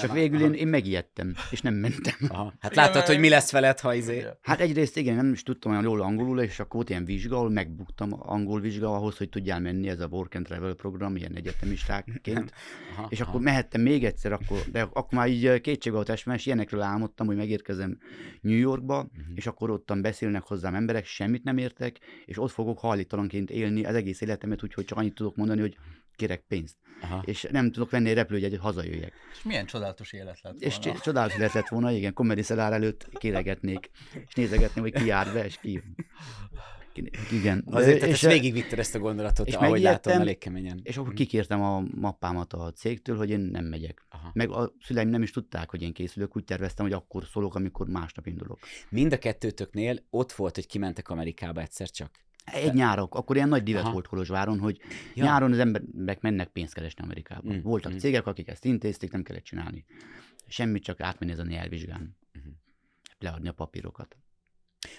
csak végül én, én megijedtem, és nem mentem. Aha. Hát láttad, hogy mi lesz veled, ha izé... Hát egyrészt igen, nem is tudtam olyan jól angolul, és akkor volt ilyen vizsga, ahol megbuktam angol vizsga ahhoz, hogy tudjál menni, ez a Work and Travel program, ilyen egyetemistákként. Aha, És aha. akkor mehettem még egyszer, akkor, de akkor már így kétség volt esve, és ilyenekről álmodtam, hogy megérkezem New Yorkba, Mhm. és akkor ottan beszélnek hozzám emberek, semmit nem értek, és ott fogok hajlítalanként élni az egész életemet, úgyhogy csak annyit tudok mondani, hogy kérek pénzt. Aha. És nem tudok venni egy repülőjegyet, hogy hazajöjjek. És milyen csodálatos élet lett És volna. c- csodálatos lett lett volna, igen, Comedy Cellar előtt kéregetnék, és nézegetném, hogy ki jár be, és ki. Igen. Azért, tehát és, ezt végigvitted ezt a gondolatot, és ahogy látom, elég keményen. és akkor kikértem a mappámat a cégtől, hogy én nem megyek. Aha. Meg a szüleim nem is tudták, hogy én készülök, úgy terveztem, hogy akkor szólok, amikor másnap indulok. Mind a kettőtöknél ott volt, hogy kimentek Amerikába egyszer csak. Egy nyárok, akkor ilyen nagy divat Aha. volt Kolozsváron, hogy Ja. nyáron az emberek mennek pénzt keresni Amerikába. Mm, Mm, Voltak mm. mm. cégek, akik ezt intézték, nem kellett csinálni. Semmit, csak átmenni ezen a nyelvvizsgán. Mhm. Leadni a papírokat.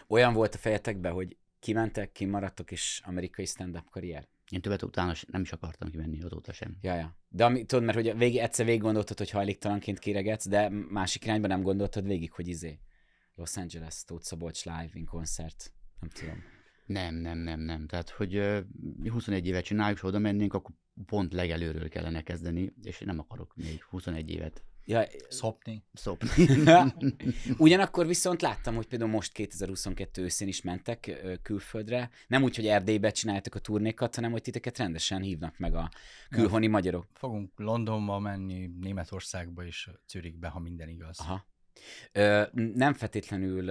Olyan volt a fejetekben, hogy kimentek, kimaradtok, és amerikai stand-up karrier? Én többet utána nem is akartam kimenni azóta sem. Ja, ja. De ami, tudod, mert hogy végig, egyszer végig gondoltad, hogy hajléktalanként kéregetsz, de másik irányban nem gondoltad végig, hogy izé Los Angeles, Tóth Szabolcs live in koncert. Nem tudom. Nem, nem, nem, nem. Tehát, hogy uh, 21 évet csináljuk, és oda mennénk, akkor pont legelőről kellene kezdeni, és én nem akarok még 21 évet Ja, Szopni. szopni. Ugyanakkor viszont láttam, hogy például most 2022 őszén is mentek külföldre. Nem úgy, hogy Erdélybe csináltak a turnékat, hanem hogy titeket rendesen hívnak meg a külhoni magyarok. Fogunk Londonba menni, Németországba és Zürichbe, ha minden igaz. Aha. Nem feltétlenül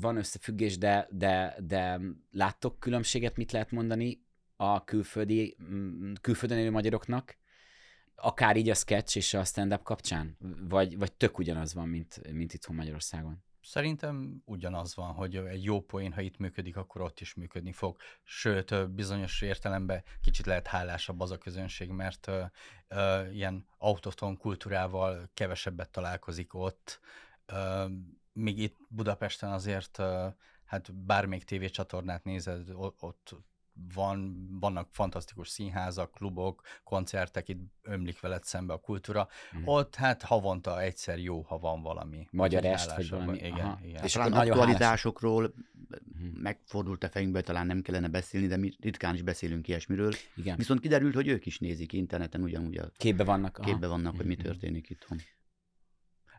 van összefüggés, de, de, de láttok különbséget, mit lehet mondani a külföldi, külföldön élő magyaroknak, akár így a sketch és a stand-up kapcsán? Vagy, vagy tök ugyanaz van, mint, mint itthon Magyarországon? Szerintem ugyanaz van, hogy egy jó poén, ha itt működik, akkor ott is működni fog. Sőt, bizonyos értelemben kicsit lehet hálásabb az a közönség, mert ö, ö, ilyen autoton kultúrával kevesebbet találkozik ott. Ö, míg itt Budapesten azért, ö, hát bármelyik tévécsatornát nézed, ott van, vannak fantasztikus színházak, klubok, koncertek, itt ömlik veled szembe a kultúra. Mhm. Ott hát havonta egyszer jó, ha van valami. Magyar est, vagy valami, Igen, aha. igen. És talán aktualitásokról Mhm. megfordult a fejünkbe, talán nem kellene beszélni, de mi ritkán is beszélünk ilyesmiről. Igen. Viszont kiderült, hogy ők is nézik interneten, ugyanúgy a Képbe vannak. aha. képbe vannak, hogy mi Mhm. történik itthon.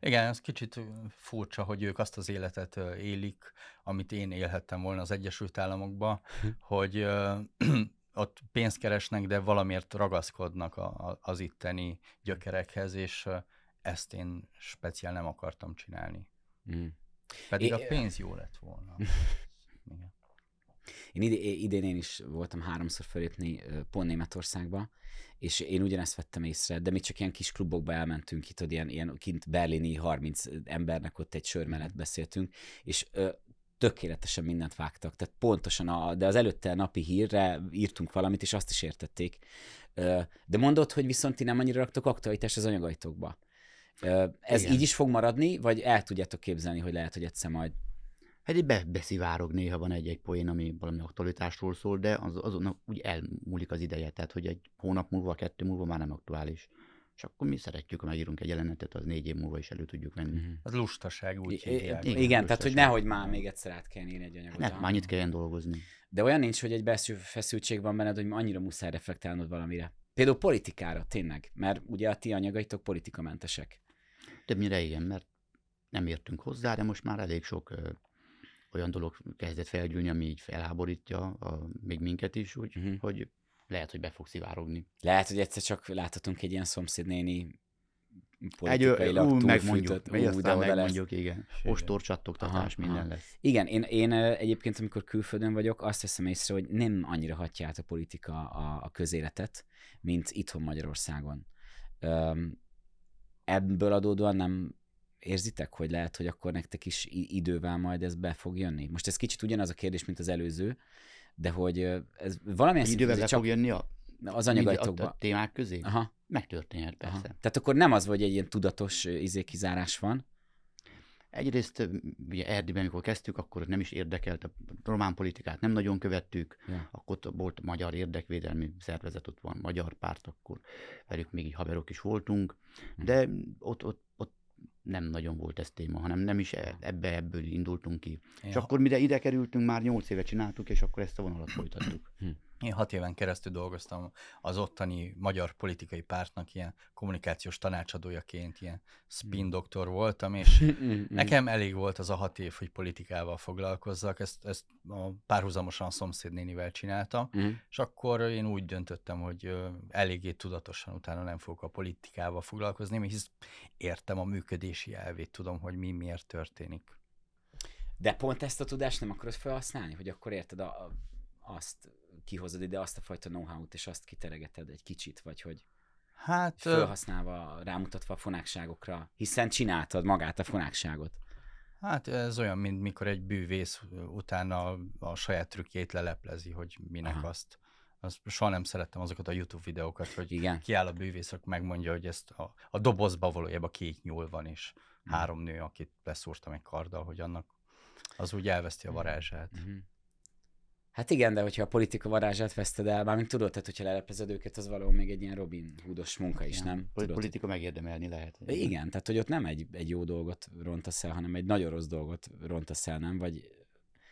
Igen, ez kicsit furcsa, hogy ők azt az életet élik, amit én élhettem volna az Egyesült Államokban, Hm. hogy ott pénzt keresnek, de valamiért ragaszkodnak a, a, az itteni gyökerekhez, és ezt én speciál nem akartam csinálni. Mhm. Pedig É- a pénz jó lett volna. Igen. Én idén én is voltam háromszor fölépni ö, pont Németországba, és én ugyanezt vettem észre, de mi csak ilyen kis klubokba elmentünk, itt, ilyen, ilyen kint berlini 30 embernek ott egy sör mellett beszéltünk, és ö, tökéletesen mindent vágtak, tehát pontosan, a, de az előtte napi hírre írtunk valamit, és azt is értették. Ö, de mondod, hogy viszont ti nem annyira raktok aktualitást az anyagaitokba. Ö, ez Igen. így is fog maradni, vagy el tudjátok képzelni, hogy lehet, hogy egyszer majd Hát így be, beszivárog, néha van egy-egy poén, ami valami aktualitásról szól, de az, azonnak úgy elmúlik az ideje, tehát hogy egy hónap múlva, kettő múlva már nem aktuális. És akkor mi szeretjük, ha megírunk egy jelenetet, az négy év múlva is elő tudjuk venni. Mhm. Az lustaság úgy I- hívják. igen, igen, tehát hogy nehogy már még egyszer át kell írni egy anyagot. Aha. már annyit kelljen dolgozni. De olyan nincs, hogy egy belső feszültség van benned, hogy annyira muszáj reflektálnod valamire. Például politikára, tényleg, mert ugye a ti anyagaitok politikamentesek. Többnyire igen, mert nem értünk hozzá, de most már elég sok olyan dolog kezdett felgyűlni, ami így felháborítja a, még minket is, úgy, uh-huh. hogy lehet, hogy be fog szivárogni. Lehet, hogy egyszer csak láthatunk egy ilyen szomszédnéni Egy, politikailag ú, túlfűtött, megmondjuk, ú, meg de oda lesz. megmondjuk, igen. Ostor csattogtatás, Aha, minden aha. lesz. Igen, én, én egyébként, amikor külföldön vagyok, azt veszem észre, hogy nem annyira hatja át a politika a, a közéletet, mint itthon Magyarországon. Öm, ebből adódóan nem érzitek, hogy lehet, hogy akkor nektek is idővel majd ez be fog jönni? Most ez kicsit ugyanaz a kérdés, mint az előző, de hogy ez valamilyen szinten Idővel be azért fog jönni a, az mind a, témák közé? Aha, Megtörténhet, persze. aha. Tehát akkor nem az, hogy egy ilyen tudatos ö, izé kizárás van. Egyrészt ugye Erdélyben, amikor kezdtük, akkor nem is érdekelt, a román politikát nem nagyon követtük, Ja. akkor volt magyar érdekvédelmi szervezet, ott van magyar párt, akkor velük még így haverok is voltunk, Hm. de ott, ott nem nagyon volt ez téma, hanem nem is e- ebbe ebből indultunk ki. Én, És akkor mire ide kerültünk, már nyolc éve csináltuk, és akkor ezt a vonalat folytattuk. Én hat éven keresztül dolgoztam az ottani magyar politikai pártnak ilyen kommunikációs tanácsadójaként, ilyen spin doktor voltam, és Mm. nekem elég volt az a hat év, hogy politikával foglalkozzak, ezt, ezt a párhuzamosan a szomszédnénivel csináltam, Mm. és akkor én úgy döntöttem, hogy eléggé tudatosan utána nem fogok a politikával foglalkozni, hisz értem a működési elvét, tudom, hogy mi miért történik. De pont ezt a tudást nem akarod felhasználni, hogy akkor érted, a, a, azt kihozod ide, azt a fajta know-how-t, és azt kiteregeted egy kicsit, vagy hogy Hát felhasználva, rámutatva a fonákságokra, hiszen csináltad magát a fonákságot. Hát ez olyan, mint mikor egy bűvész utána a, saját trükkjét leleplezi, hogy minek Aha. azt. azt. Soha nem szerettem azokat a YouTube videókat, hogy Igen. kiáll a bűvész, megmondja, hogy ezt a, a dobozba valójában két nyúl van, és Mhm. három nő, akit beszúrtam egy karddal, hogy annak az úgy elveszti a varázsát. Mhm. Hát igen, de hogyha a politika varázsát veszted el, mármint tudod, tehát hogyha leleplezed őket, az valahol még egy ilyen Robin Hoodos munka is, Ja, nem? Tudod, Politika megérdemelni lehet. Igen, tehát hogy ott nem egy, egy jó dolgot rontasz el, hanem egy nagyon rossz dolgot rontasz el, nem? Vagy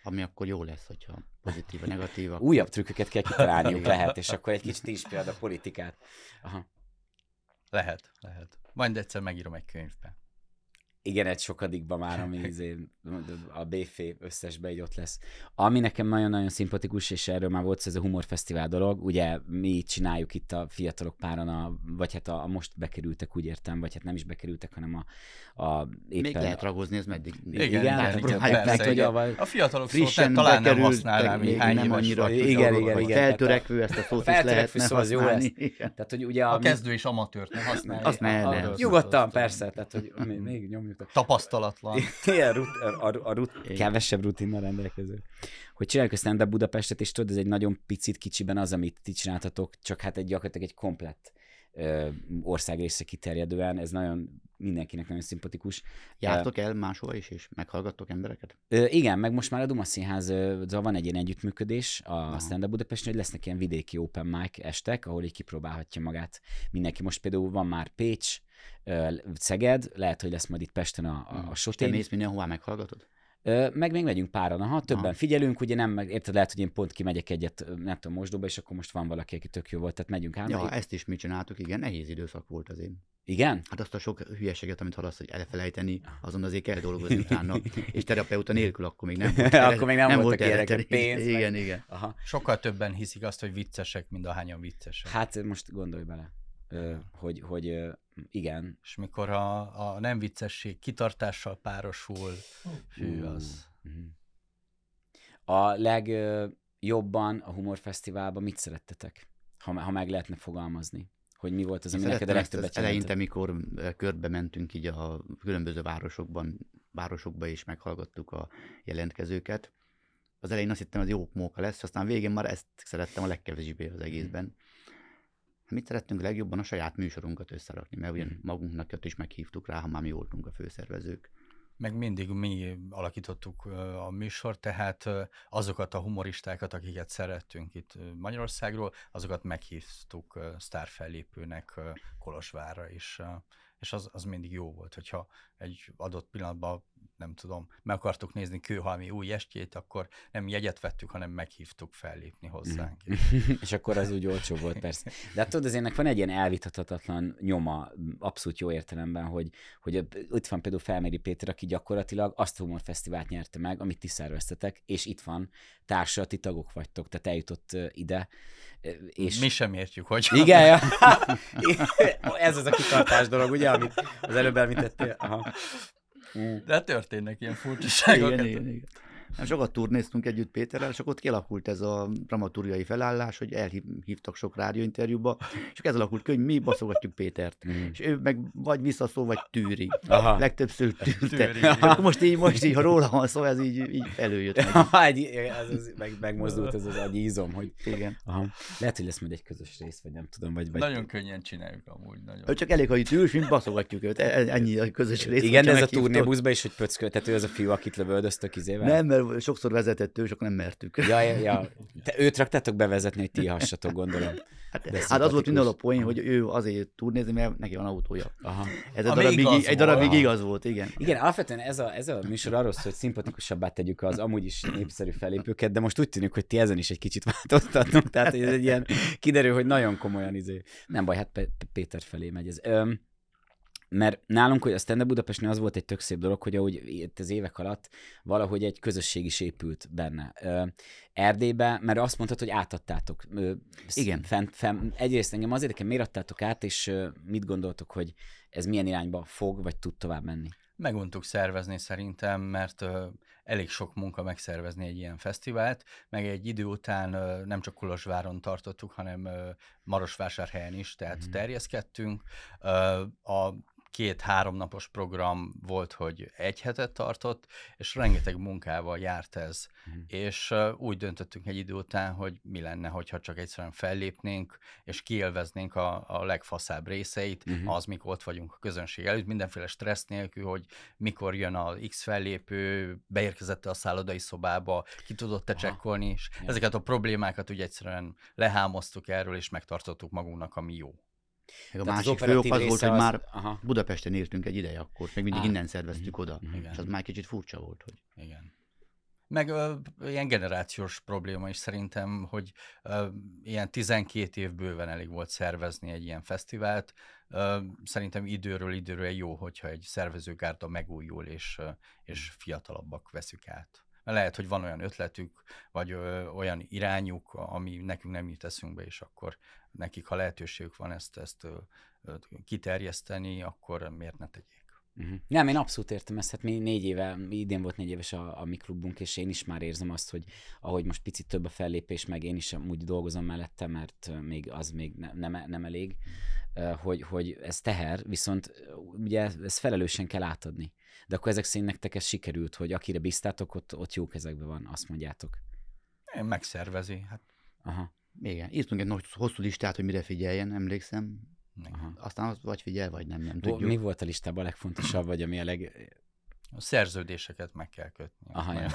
Ami akkor jó lesz, hogyha pozitív, negatív. akkor- újabb trükköket kell kitalálniuk Igen. lehet, és akkor egy kicsit inspirálod a politikát. Aha. Lehet, lehet. Majd egyszer megírom egy könyvbe. Igen, egy sokadikban már, ami izé, a BF összesbe így ott lesz. Ami nekem nagyon-nagyon szimpatikus, és erről már volt ez a humorfesztivál dolog, ugye mi így csináljuk itt a fiatalok páran, a, vagy hát a, a most bekerültek, úgy értem, vagy hát nem is bekerültek, hanem a, a éppen... Még lehet ragozni, ez meddig. Igen, Igen, igen, igen, tehát, persze, hogy a, A fiatalok szót Frissen talán nem használnám, még hány nem annyira vagy. Igen, igen, igen, feltörekvő, ezt a szót is lehetne szó az jó lesz. Tehát, hogy ugye A a, kezdő és amatőrt ne használni. Azt Nyugodtan, persze, tehát hogy még, még nyomjuk. Tapasztalatlan. Ilyen rut, a, a, a rut, Igen. kevesebb rutinnal rendelkező. Hogy csináljuk a stand Budapestet, és tudod, ez egy nagyon picit kicsiben az, amit ti csináltatok, csak hát egy gyakorlatilag egy komplett ö, országrészre kiterjedően, ez nagyon mindenkinek nagyon szimpatikus. Jártok el máshova is, és meghallgattok embereket? Ö, igen, meg most már a Duma Színház, ö, szóval van egy ilyen együttműködés a Aha. Stand Up Budapesten, hogy lesznek ilyen vidéki open mic estek, ahol így kipróbálhatja magát mindenki. Most például van már Pécs, Szeged, lehet, hogy lesz majd itt Pesten a, a, a És te Sotén. mész mindenhová meghallgatod? Meg még megyünk páran, aha, többen Aha. figyelünk, ugye nem, meg, érted, lehet, hogy én pont kimegyek egyet, nem tudom, mosdóba, és akkor most van valaki, aki tök jó volt, tehát megyünk ám. Ja, ezt is mi csináltuk, igen, nehéz időszak volt azért. Igen? Hát azt a sok hülyeséget, amit hallasz, hogy elfelejteni, azon azért kell dolgozni utána. És terapeuta nélkül akkor még nem volt. Akkor még nem voltak erre ilyenek, pénz, meg- Igen, igen. Aha. Sokkal többen hiszik azt, hogy viccesek, mint ahányan viccesek. Hát most gondolj bele, hogy, hogy igen. És mikor a, a nem viccesség kitartással párosul, hű, az... mhm. A legjobban a humorfesztiválban mit szerettetek? Ha, ha meg lehetne fogalmazni. Hogy mi volt az, ami neked a legtöbbet eleinte, mikor körbe mentünk így a különböző városokban, városokba is meghallgattuk a jelentkezőket. Az elején azt hittem, az jó móka lesz, aztán végén már ezt szerettem a legkevésbé az egészben. Mit szerettünk legjobban a saját műsorunkat összerakni, mert ugyan magunknak is meghívtuk rá, ha már mi voltunk a főszervezők. Meg mindig mi alakítottuk a műsort, tehát azokat a humoristákat, akiket szerettünk itt Magyarországról, azokat meghívtuk sztárfellépőnek ö, Kolozsvárra is. És az, az mindig jó volt, hogyha egy adott pillanatban, nem tudom, meg akartuk nézni Kőhalmi új estjét, akkor nem jegyet vettük, hanem meghívtuk fellépni hozzánk. és akkor az úgy olcsó volt, persze. De hát tudod, az ennek van egy ilyen elvitathatatlan nyoma, abszolút jó értelemben, hogy, hogy itt van például Felméri Péter, aki gyakorlatilag azt a humorfesztivált nyerte meg, amit ti szerveztetek, és itt van, társulati tagok vagytok, tehát eljutott ide. És... Mi sem értjük, hogy... Igen, ja. ez az a kitartás dolog, ugye, amit az előbb említettél. Aha. Mm. De történnek ilyen furcsaságok. Igen, igen, igen. Nem sokat turnéztunk együtt Péterrel, és akkor ott kialakult ez a dramaturgiai felállás, hogy elhívtak sok rádióinterjúba, és ez alakult ki, hogy mi baszogatjuk Pétert. Mm. És ő meg vagy visszaszól, vagy tűri. Aha. Legtöbbször tűrte. Tűri. Most így, most így, ha róla van szó, ez így, így előjött meg. ez, az, meg, megmozdult ez az agyízom, hogy Igen. aha. lehet, hogy lesz majd egy közös rész, vagy nem tudom, vagy, vagy Nagyon könnyen csináljuk amúgy. Nagyon. Ő csak elég, ha itt ülsz, mint baszogatjuk őt. E- e- Ennyi a közös rész. Igen, de ez a meghívtok. turnébuszba is, hogy pöcköltető, az a fiú, akit lövöldöztök izével? Nem, mert sokszor vezetett ő, akkor nem mertük. Ja, ja, ja. Te őt raktátok bevezetni, hogy ti hassatok, gondolom. Hát, hát az volt szimpatikus. minden a poén, hogy ő azért tud nézni, mert neki van autója. Aha. Ez a Ami darabig, igaz egy darabig igaz volt, igen. Igen, alapvetően ez a, ez a műsor arról szól, hogy szimpatikusabbá tegyük az amúgy is népszerű felépőket, de most úgy tűnik, hogy ti ezen is egy kicsit változtatnak, tehát ez egy ilyen, kiderül, hogy nagyon komolyan izé. Nem baj, hát Péter felé megy ez. Öm, mert nálunk, hogy a Stand Up Budapestnél az volt egy tök szép dolog, hogy ahogy itt az évek alatt valahogy egy közösség is épült benne. Erdélybe, mert azt mondtad, hogy átadtátok. Igen. Fent, fent, egyrészt engem azért érdekel, miért adtátok át, és mit gondoltok, hogy ez milyen irányba fog, vagy tud tovább menni? Meguntuk szervezni szerintem, mert ö, elég sok munka megszervezni egy ilyen fesztivált, meg egy idő után ö, nem csak Kolozsváron tartottuk, hanem ö, Marosvásárhelyen is, tehát Mhm. terjeszkedtünk. Ö, a két-három napos program volt, hogy egy hetet tartott, és rengeteg munkával járt ez. Mhm. És úgy döntöttünk egy idő után, hogy mi lenne, hogyha csak egyszerűen fellépnénk, és kielveznénk a, a legfaszább részeit, Mhm. az, mikor ott vagyunk a közönség előtt, mindenféle stressz nélkül, hogy mikor jön a X fellépő, beérkezett a szállodai szobába, ki tudott-e csekkolni, és Ja. ezeket a problémákat úgy egyszerűen lehámoztuk erről, és megtartottuk magunknak, ami jó. Meg a Tehát másik fő ok az volt, hogy az- már Aha. Budapesten értünk egy ideje akkor, meg mindig Á. innen szerveztük oda. Mhm. Igen. És az már kicsit furcsa volt, hogy Igen. Meg ö, ilyen generációs probléma is szerintem, hogy ö, ilyen 12 év bőven elég volt szervezni egy ilyen fesztivált. Ö, szerintem időről időről jó, hogyha egy szervezőgárda megújul, és, és fiatalabbak veszük át. Lehet, hogy van olyan ötletük, vagy ö, olyan irányuk, ami nekünk nem jut eszünkbe, és akkor nekik, ha lehetőségük van ezt, ezt ö, ö, kiterjeszteni, akkor miért ne tegyék? Uh-huh. Nem, én abszolút értem ezt, hát mi négy éve, idén volt négy éves a, a mi klubunk, és én is már érzem azt, hogy ahogy most picit több a fellépés, meg én is amúgy dolgozom mellette, mert még az még ne, nem, nem elég, hogy, hogy ez teher, viszont ugye ezt felelősen kell átadni. De akkor ezek szerint nektek ez sikerült, hogy akire bíztátok, ott, ott jó kezekben van, azt mondjátok. Én megszervezi. Hát, Aha, igen, írtunk egy nagy, hosszú listát, hogy mire figyeljen, emlékszem. aha. Aztán az vagy figyel, vagy nem, nem tudjuk. mi volt a listában a legfontosabb, vagy ami a leg... A szerződéseket meg kell kötni. Aha, ja.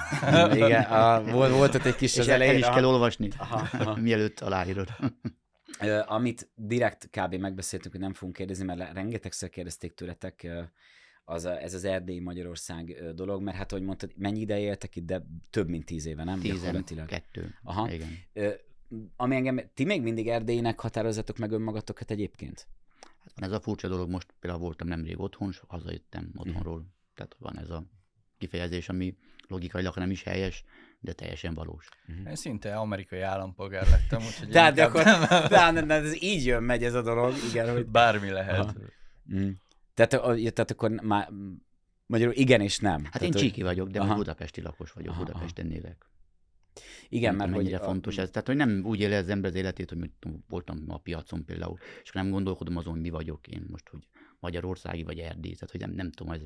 Igen, a, volt, volt ott egy kis És az el, el elején. is aha. kell olvasni, Aha, aha. mielőtt aláírod. Amit direkt kb. megbeszéltünk, hogy nem fogunk kérdezni, mert rengetegszer kérdezték tőletek, az a, ez az erdélyi Magyarország dolog, mert hát, ahogy mondtad, mennyi ideje éltek itt, de több mint tíz éve, nem? Gyakorlatilag. 12. Aha. Igen. Ö, ami engem, ti még mindig erdélynek határozzatok meg önmagatokat egyébként? Hát ez a furcsa dolog, most például voltam nemrég otthon, s hazajöttem otthonról. Tehát van ez a kifejezés, ami logikailag nem is helyes, de teljesen valós. Én szinte amerikai állampolgár lettem, úgyhogy Tehát, de akkor, de, de, de, ez így jön, megy ez a dolog, igen, hogy... bármi lehet. Aha. Mm. Tehát, tehát akkor már, magyarul igen és nem. Hát tehát, én hogy- csíki vagyok, de Aha. budapesti lakos vagyok, Aha, Budapesten élek. Igen, mert hogy... mennyire a- fontos ez. Tehát, hogy nem úgy éli az ember az életét, hogy voltam a piacon például, és nem gondolkodom azon, hogy mi vagyok én most, hogy magyarországi vagy erdély. Tehát, hogy nem, nem tudom, ez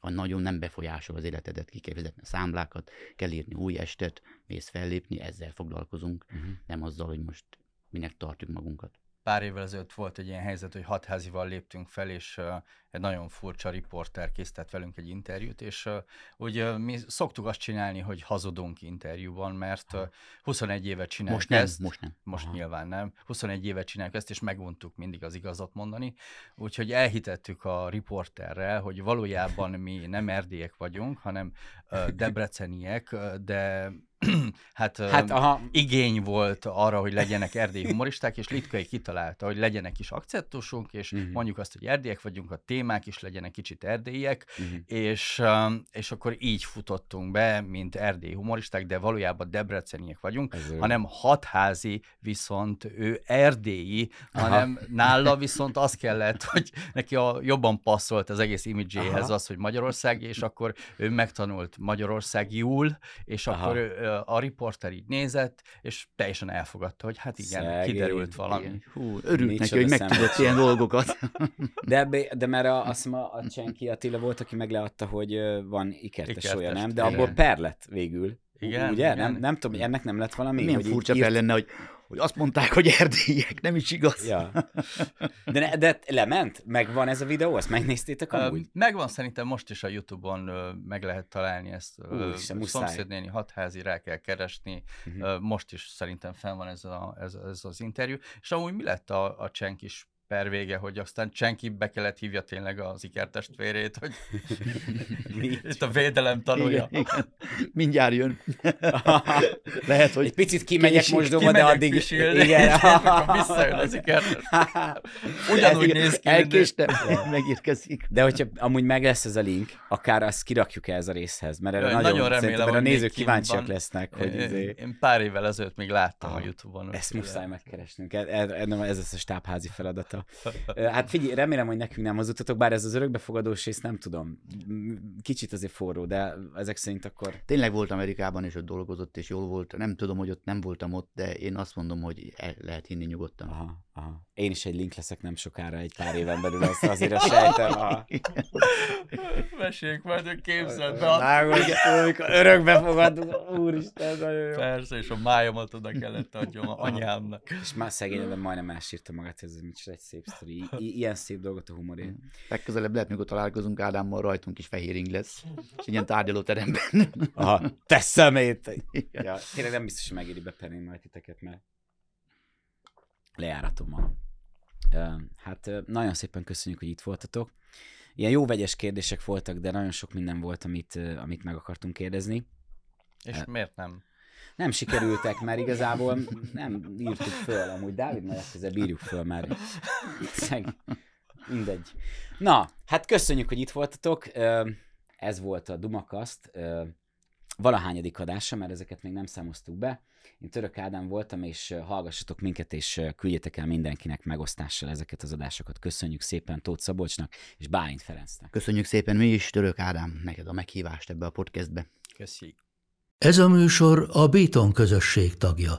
a nagyon nem befolyásol az életedet, ki kell vezetni a számlákat, kell írni új estet, mész fellépni, ezzel foglalkozunk, Mhm. nem azzal, hogy most minek tartjuk magunkat. Pár évvel ezelőtt volt egy ilyen helyzet, hogy hatházival léptünk fel, és uh, egy nagyon furcsa riporter készített velünk egy interjút, és uh, uh, mi szoktuk azt csinálni, hogy hazudunk interjúban, mert uh, 21 évet csináljuk Most nem, ezt. most nem. Most Aha. nyilván nem. 21 évet csináljuk ezt, és meguntuk mindig az igazat mondani. Úgyhogy elhitettük a riporterrel, hogy valójában mi nem erdélyek vagyunk, hanem ö, debreceniek, de hát, Hát aha, igény volt arra, hogy legyenek erdélyi humoristák, és Litkai kitalálta, hogy legyenek is akcentusunk, és Mhm. mondjuk azt, hogy erdélyek vagyunk, a témák is legyenek kicsit erdélyiek, Mhm. és, és akkor így futottunk be, mint erdélyi humoristák, de valójában debreceniek vagyunk, Ez ő. hanem hatházi, viszont ő erdélyi, Aha. hanem nála viszont az kellett, hogy neki a, jobban passzolt az egész imidzséhez az, hogy Magyarország, és akkor ő megtanult Magyarországiul, és Aha. akkor ő, a riporter így nézett, és teljesen elfogadta, hogy hát igen, Szegény. kiderült valami. Igen. Hú, örült neki, Micsoda hogy megtudott ilyen dolgokat. De, ebbe, de mert a, azt hiszem a, a Csenki Attila volt, aki megleadta, hogy van ikertes Ikertes, olyan, nem? De igen. abból per lett végül. Igen, Ugye? igen. Nem, nem tudom, ennek nem lett valami? Milyen hogy így furcsa írt- per lenne, hogy, hogy azt mondták, hogy erdélyek, nem is igaz. Ja. De, ne, de lement? Megvan ez a videó? Azt megnéztétek amúgy? Megvan szerintem most is a Youtube-on meg lehet találni ezt. Úristen, muszáj. Szomszédnéni hatházi, rá kell keresni. Ö, Most is szerintem fenn van ez, a, ez, ez az interjú. És amúgy mi lett a, a Csenkis per vége, hogy aztán Csenki be kellett hívja tényleg az ikertestvérét, hogy itt a védelem tanulja. Igen, igen. Mindjárt jön. Lehet, hogy Egy picit kimegyek Késik, mosdóba, de addig... pisilni, Igen. visszajön az ikertes. Ugyanúgy Igen, néz ki, Elkéstem, megérkezik. De hogyha amúgy meg lesz ez a link, akár azt kirakjuk ez a részhez, mert erre Jaj, nagyon, nagyon remélem, mert a nézők kíváncsiak van. lesznek, hogy Én- izé... Én pár évvel ezelőtt még láttam a Aha. Youtube-on. Ezt muszáj megkeresnünk, ez, ez, ez lesz a stábházi feladata. Hát figyelj, remélem, hogy nekünk nem hazudtatok, bár ez az örökbefogadós rész nem tudom. Kicsit azért forró, de ezek szerint akkor... Tényleg volt Amerikában, és ott dolgozott, és jól volt. Nem tudom, hogy ott nem voltam ott, de én azt mondom, hogy el lehet hinni nyugodtan. Aha, aha. Én is egy link leszek nem sokára, egy pár éven belül, azt azért a sejtem. Aha. Meséljük majd, hogy képzeld be. Amikor örökbe fogadunk, úristen, nagyon jó. Persze, és a májamat oda kellett adjam a anyámnak. És már szegényebben majdnem elsírta magát, ez micsoda egy szép sztori. I- ilyen szép dolgot a humoré. Legközelebb lehet, mikor találkozunk Ádámmal, rajtunk is fehéring lesz. És ilyen tárgyalóteremben. Aha, te szemét! Ja, tényleg nem biztos, hogy megéri beperni majd titeket, mert lejáratom van. Ö, Hát nagyon szépen köszönjük, hogy itt voltatok. Ilyen jó vegyes kérdések voltak, de nagyon sok minden volt, amit, amit meg akartunk kérdezni. És miért nem? Nem sikerültek, mert igazából nem írtuk föl, amúgy Dávid majd legközelebb írjuk föl, mert szeg... mindegy. Na, hát köszönjük, hogy itt voltatok. Ez volt a Dumakaszt valahányadik adása, mert ezeket még nem számoztuk be. Én Török Ádám voltam, és hallgassatok minket, és küldjetek el mindenkinek megosztással ezeket az adásokat. Köszönjük szépen Tóth Szabolcsnak és Bálint Ferencnek. Köszönjük szépen mi is, Török Ádám, neked a meghívást ebbe a podcastbe. Köszi. Ez a műsor a Béton közösség tagja.